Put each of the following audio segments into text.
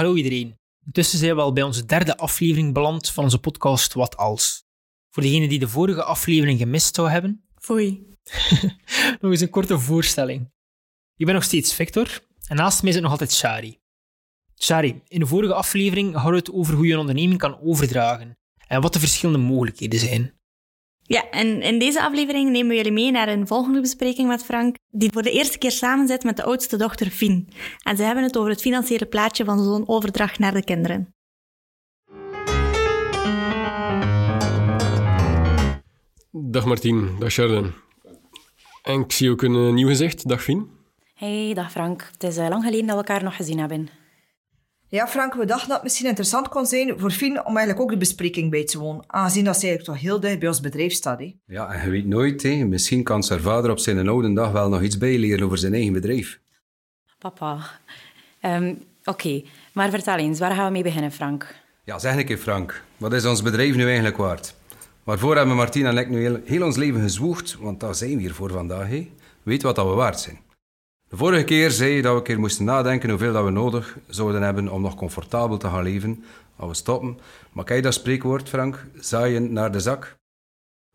hallo iedereen. Intussen zijn we al bij onze derde aflevering beland van onze podcast Wat Als. Voor degene die de vorige aflevering gemist zou hebben, Foei. nog eens een korte voorstelling. Ik ben nog steeds Victor en naast mij zit nog altijd Shari. Shari, in de vorige aflevering hadden we het over hoe je een onderneming kan overdragen en wat de verschillende mogelijkheden zijn. Ja, en in deze aflevering nemen we jullie mee naar een volgende bespreking met Frank, die voor de eerste keer samen zit met de oudste dochter Fien. En ze hebben het over het financiële plaatje van zo'n overdracht naar de kinderen. Dag Martien, dag Charlotte. En ik zie ook een nieuw gezicht. Dag Fien. Hey, dag Frank. Het is eh, lang geleden dat we elkaar nog gezien hebben. Ja, Frank, we dachten dat het misschien interessant kon zijn voor Fien om eigenlijk ook de bespreking bij te wonen. Aangezien dat ze eigenlijk toch heel dicht bij ons bedrijf staat. Hè. Ja, en je weet nooit, hè. misschien kan zijn vader op zijn oude dag wel nog iets bijleren over zijn eigen bedrijf. Papa. Ehm, Oké, maar vertel eens, waar gaan we mee beginnen, Frank? Ja, zeg een keer Frank, wat is ons bedrijf nu eigenlijk waard? Waarvoor hebben Martien en ik nu heel, heel ons leven gezwoegd, want daar zijn we hier voor vandaag. Hè. Weet wat dat we waard zijn. De vorige keer zei je dat we een keer moesten nadenken hoeveel dat we nodig zouden hebben om nog comfortabel te gaan leven als we stoppen. Maar kijk dat spreekwoord, Frank, zaaien naar de zak.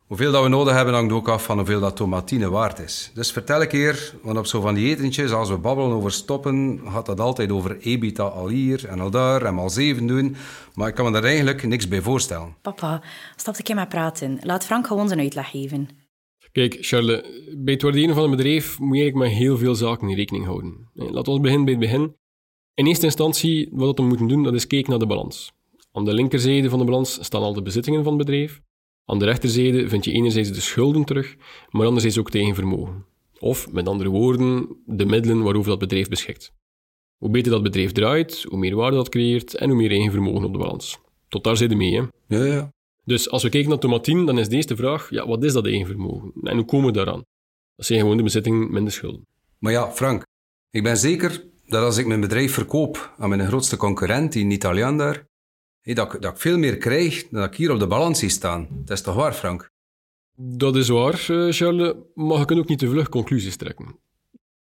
Hoeveel dat we nodig hebben hangt ook af van hoeveel dat tomatine waard is. Dus vertel een keer, want op zo van die etentjes, als we babbelen over stoppen, gaat dat altijd over EBITDA al hier en al daar en al zeven doen. Maar ik kan me daar eigenlijk niks bij voorstellen. Papa, stop een keer met praten. Laat Frank gewoon zijn uitleg geven. Kijk, Charlotte, bij het waarderen van een bedrijf moet je eigenlijk met heel veel zaken in rekening houden. Laten we beginnen bij het begin. In eerste instantie, wat we moeten doen, dat is kijken naar de balans. Aan de linkerzijde van de balans staan al de bezittingen van het bedrijf. Aan de rechterzijde vind je enerzijds de schulden terug, maar anderzijds ook het eigen vermogen. Of, met andere woorden, de middelen waarover dat bedrijf beschikt. Hoe beter dat bedrijf draait, hoe meer waarde dat creëert en hoe meer eigen vermogen op de balans. Tot daar zit je mee, hè? Ja, ja. Dus als we kijken naar tomatien, dan is de eerste vraag, ja, wat is dat eigen vermogen? En hoe komen we daaraan? Dat zijn gewoon de bezittingen minder schulden. Maar ja, Frank, ik ben zeker dat als ik mijn bedrijf verkoop aan mijn grootste concurrent, die Italiaan daar, dat, ik- dat ik veel meer krijg dan dat ik hier op de balans zie staan. Dat is toch waar, Frank? Dat is waar, eh, Charles, maar je kunt ook niet te vlug conclusies trekken.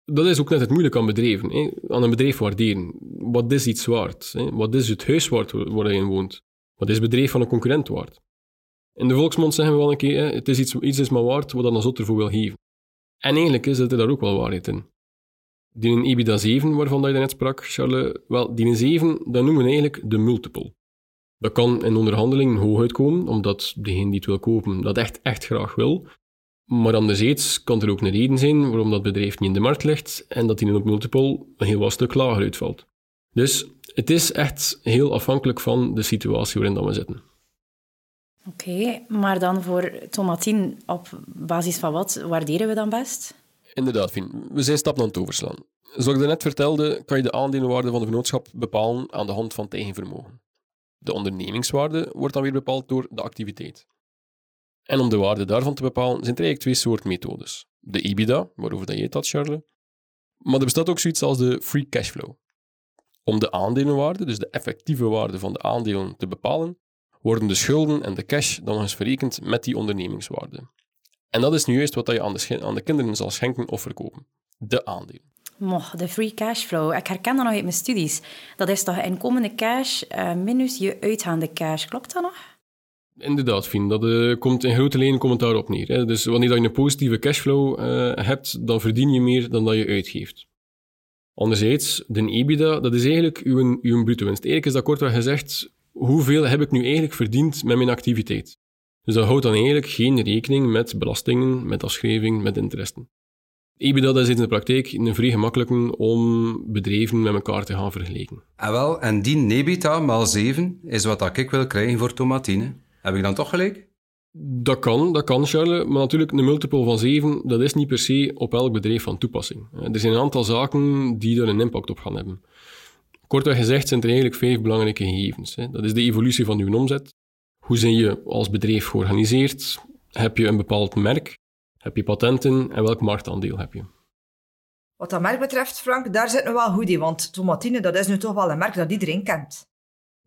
Dat is ook net het moeilijke aan bedrijven. Hè? Aan een bedrijf waarderen. Wat is iets waard? Hè? Wat is het huis waard waar je in woont? Wat is bedrijf van een concurrent waard? In de volksmond zeggen we wel een keer, hè, het is iets, iets is maar waard wat dan een zot ervoor wil geven. En eigenlijk is er daar ook wel waarheid in. Die een EBITDA 7, waarvan je net sprak, Charles, wel, die een 7, dat noemen we eigenlijk de multiple. Dat kan in onderhandelingen hoog uitkomen, omdat degene die het wil kopen dat echt, echt graag wil. Maar anderzijds kan er ook een reden zijn waarom dat bedrijf niet in de markt ligt en dat die op multiple een heel wat stuk lager uitvalt. Dus het is echt heel afhankelijk van de situatie waarin dat we zitten. Oké, maar dan voor tomatien, op basis van wat waarderen we dan best? Inderdaad, Fien. We zijn stap aan het overslaan. Zoals ik net vertelde, kan je de aandelenwaarde van de vennootschap bepalen aan de hand van het eigen vermogen. De ondernemingswaarde wordt dan weer bepaald door de activiteit. En om de waarde daarvan te bepalen, zijn er eigenlijk twee soorten methodes. De EBITDA, waarover dat je het had, Charles. Maar er bestaat ook zoiets als de free cashflow. Om de aandelenwaarde, dus de effectieve waarde van de aandelen, te bepalen, worden de schulden en de cash dan nog eens verrekend met die ondernemingswaarde. En dat is nu juist wat je aan de, aan de kinderen zal schenken of verkopen. De aandelen. Moch, de free cashflow. Ik herken dat nog uit mijn studies. Dat is toch inkomende cash eh, minus je uitgaande cash. Klopt dat nog? Inderdaad, Fien. Dat eh, komt in grote lijnen komt daarop neer. Hè. Dus wanneer dat je een positieve cashflow eh, hebt, dan verdien je meer dan dat je uitgeeft. Anderzijds, de EBITDA, dat is eigenlijk uw, uw bruto winst. Eigenlijk is dat kortweg gezegd, hoeveel heb ik nu eigenlijk verdiend met mijn activiteit? Dus dat houdt dan eigenlijk geen rekening met belastingen, met afschrijving, met interesten. EBITDA dat is in de praktijk een vrij gemakkelijke om bedrijven met elkaar te gaan vergelijken. En wel, en die Nebita maal 7 is wat ik wil krijgen voor tomatine. Heb ik dan toch gelijk? Dat kan, dat kan, Charles. Maar natuurlijk, een multiple van 7, dat is niet per se op elk bedrijf van toepassing. Er zijn een aantal zaken die daar een impact op gaan hebben. Kortweg gezegd zijn er eigenlijk vijf belangrijke gegevens. Dat is de evolutie van uw omzet. Hoe zijn je als bedrijf georganiseerd? Heb je een bepaald merk? Heb je patenten? En welk marktaandeel heb je? Wat dat merk betreft, Frank, daar zitten we wel goed in. Want tomatine, dat is nu toch wel een merk dat iedereen kent.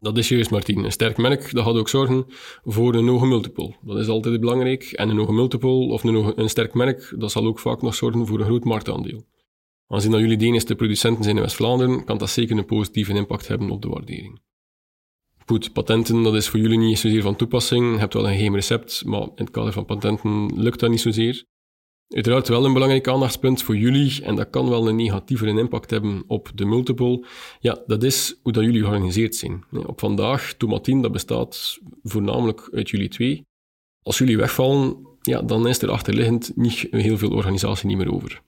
Dat is juist, Martien. Een sterk merk dat gaat ook zorgen voor een hoge multiple. Dat is altijd belangrijk. En een hoge multiple of een, een sterk merk, dat zal ook vaak nog zorgen voor een groot marktaandeel. Aangezien jullie de enige producenten zijn in West-Vlaanderen, kan dat zeker een positieve impact hebben op de waardering. Goed, patenten, dat is voor jullie niet zozeer van toepassing. Je hebt wel een geheim recept, maar in het kader van patenten lukt dat niet zozeer. Uiteraard wel een belangrijk aandachtspunt voor jullie, en dat kan wel een negatievere impact hebben op de multiple. Ja, dat is hoe dat jullie georganiseerd zijn. Op vandaag, Tomatien, dat bestaat voornamelijk uit jullie twee. Als jullie wegvallen, ja, dan is er achterliggend niet heel veel organisatie niet meer over.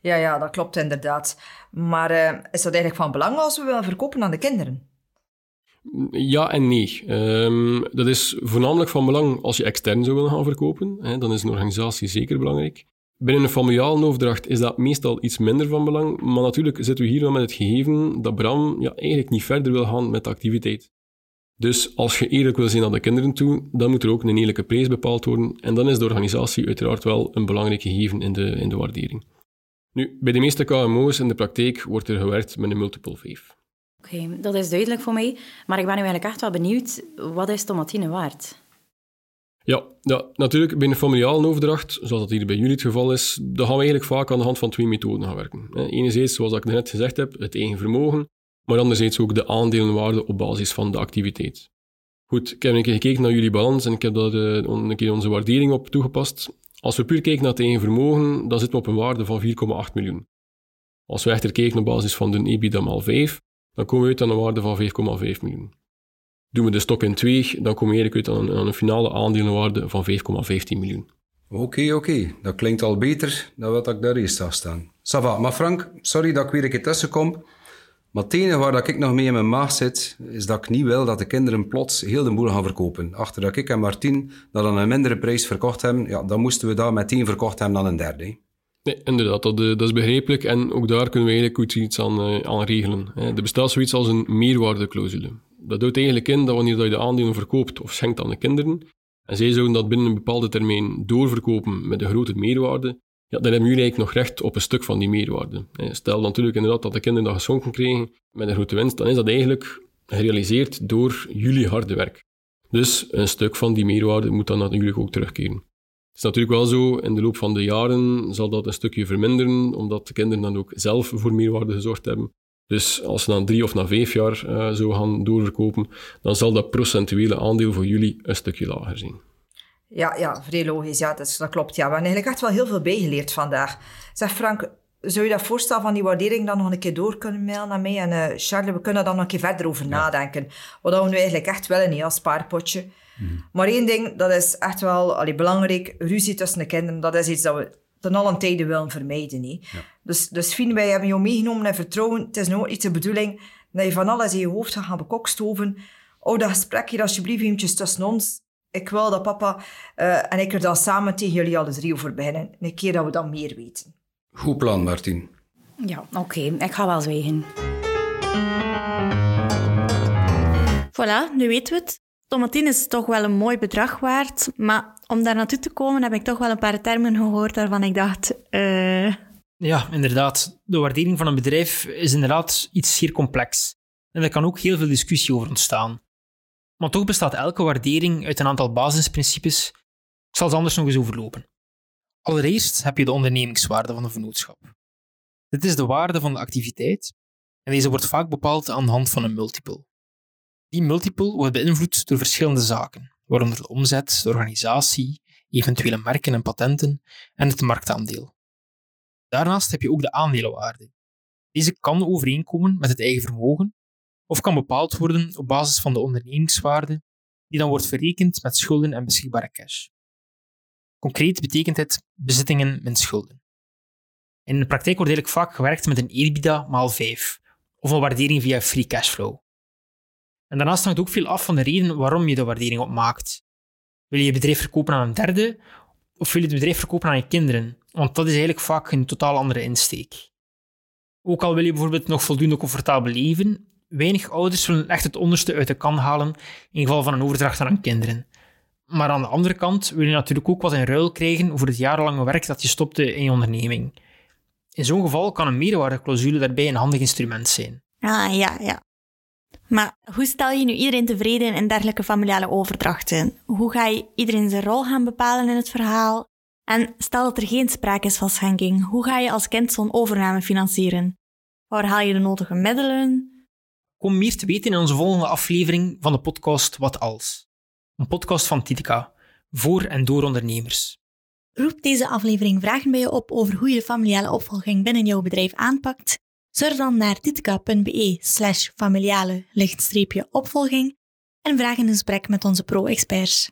Ja, ja, dat klopt inderdaad. Maar uh, is dat eigenlijk van belang als we willen verkopen aan de kinderen? Ja en nee. Um, dat is voornamelijk van belang als je extern zou willen gaan verkopen. Hè, dan is een organisatie zeker belangrijk. Binnen een familiale overdracht is dat meestal iets minder van belang, maar natuurlijk zitten we hier wel met het gegeven dat Bram ja, eigenlijk niet verder wil gaan met de activiteit. Dus als je eerlijk wil zijn naar de kinderen toe, dan moet er ook een eerlijke prijs bepaald worden en dan is de organisatie uiteraard wel een belangrijk gegeven in de, in de waardering. Nu, bij de meeste KMO's in de praktijk wordt er gewerkt met een multiple 5. Oké, dat is duidelijk voor mij. Maar ik ben nu eigenlijk echt wel benieuwd, wat is tomatine waard? Ja, ja, natuurlijk bij een overdracht, zoals dat hier bij jullie het geval is, dan gaan we eigenlijk vaak aan de hand van twee methoden gaan werken. Enerzijds, zoals ik net gezegd heb, het eigen vermogen, maar anderzijds ook de aandelenwaarde op basis van de activiteit. Goed, ik heb een keer gekeken naar jullie balans en ik heb daar eh, een keer onze waardering op toegepast. Als we puur kijken naar het eigen vermogen, dan zitten we op een waarde van 4,8 miljoen. Als we echter kijken op basis van de EBITDA maal 5, dan komen we uit aan een waarde van 5,5 miljoen. Doen we de stok in 2, dan komen we eigenlijk uit aan een, finale aandelenwaarde van 5,15 miljoen. Oké, oké. Dat klinkt al beter dan wat ik daar eerst zag staan. Sava, maar Frank, sorry dat ik weer een keer tussen kom. Maar het enige waar dat ik nog mee in mijn maag zit, is dat ik niet wil dat de kinderen plots heel de boel gaan verkopen. Achter dat ik en Martien dat aan een mindere prijs verkocht hebben, ja, dan moesten we dat met tien verkocht hebben dan een derde. Nee, inderdaad, dat, eh, dat, is begrijpelijk en ook daar kunnen we eigenlijk iets aan, uh, aan regelen. Er bestaat zoiets als een meerwaardeclausule. Dat houdt eigenlijk in dat wanneer je de aandelen verkoopt of schenkt aan de kinderen, en zij zouden dat binnen een bepaalde termijn doorverkopen met een grote meerwaarde, ja, dan hebben jullie eigenlijk nog recht op een stuk van die meerwaarde. Stel natuurlijk inderdaad dat de kinderen dat geschonken kregen met een grote winst, dan is dat eigenlijk gerealiseerd door jullie harde werk. Dus een stuk van die meerwaarde moet dan natuurlijk ook terugkeren. Het is natuurlijk wel zo, in de loop van de jaren zal dat een stukje verminderen, omdat de kinderen dan ook zelf voor meerwaarde gezorgd hebben. Dus als ze dan drie of na vijf jaar uh, zo gaan doorverkopen, dan zal dat procentuele aandeel voor jullie een stukje lager zijn. Ja, ja vrij logisch. Ja, dat, dat klopt. Ja. We hebben eigenlijk echt wel heel veel bijgeleerd vandaag. Zeg Frank, zou je dat voorstel van die waardering dan nog een keer door kunnen mailen naar mij? En uh, Charles, we kunnen daar nog een keer verder over nadenken. Wat we nu eigenlijk echt willen, niet als spaarpotje. Maar één ding, dat is echt wel allee, belangrijk. Ruzie tussen de kinderen, dat is iets dat we ten allen tijde willen vermijden. Niet? Dus, dus Fien, wij hebben jou meegenomen en vertrouwen. Het is nooit iets de bedoeling dat je van alles in je hoofd gaat gaan bekokstoven. Oh, dat gesprek hier alsjeblieft eventjes tussen ons. Ik wil dat papa uh, en ik er dan samen tegen jullie alle drie over beginnen. Een keer dat we dan meer weten. Goed plan, Martin. Ja, oké. Ik ga wel zwijgen. Voilà, nu weten we het. Tomatine is toch wel een mooi bedrag waard, maar om daar naartoe te komen heb ik toch wel een paar termen gehoord waarvan ik dacht... Uh... Ja, inderdaad. De waardering van een bedrijf is inderdaad iets zeer complex. En er kan ook heel veel discussie over ontstaan. Maar toch bestaat elke waardering uit een aantal basisprincipes. Ik zal ze anders nog eens overlopen. Allereerst heb je de ondernemingswaarde van een vennootschap. Dit is de waarde van de activiteit en deze wordt vaak bepaald aan de hand van een multiple. Die multiple wordt beïnvloed door verschillende zaken, waaronder de omzet, de organisatie, eventuele merken en patenten en het marktaandeel. Daarnaast heb je ook de aandelenwaarde. Deze kan overeenkomen met het eigen vermogen of kan bepaald worden op basis van de ondernemingswaarde, die dan wordt verrekend met schulden en beschikbare cash. Concreet betekent het bezittingen min schulden. In de praktijk wordt eigenlijk vaak gewerkt met een EBITDA maal 5, of een waardering via free cashflow. En daarnaast hangt ook veel af van de reden waarom je de waardering opmaakt. Wil je je bedrijf verkopen aan een derde, of wil je het bedrijf verkopen aan je kinderen? Want dat is eigenlijk vaak een totaal andere insteek. Ook al wil je bijvoorbeeld nog voldoende comfortabel leven, weinig ouders willen echt het onderste uit de kan halen in geval van een overdracht aan hun kinderen. Maar aan de andere kant wil je natuurlijk ook wat in ruil krijgen voor het jarenlange werk dat je stopte in je onderneming. In zo'n geval kan een meerwaardeclausule daarbij een handig instrument zijn. Ah, ja, ja. Maar hoe stel je nu iedereen tevreden in dergelijke familiale overdrachten? Hoe ga je iedereen zijn rol gaan bepalen in het verhaal? En stel dat er geen sprake is van schenking, hoe ga je als kind zo'n overname financieren? Waar haal je de nodige middelen? Kom meer te weten in onze volgende aflevering van de podcast Wat Als. Een podcast van Titica, voor en door ondernemers. Roept deze aflevering vragen bij je op over hoe je de familiale opvolging binnen jouw bedrijf aanpakt? Surf dan naar titica.be slash familiale opvolging en vraag een gesprek met onze pro-experts.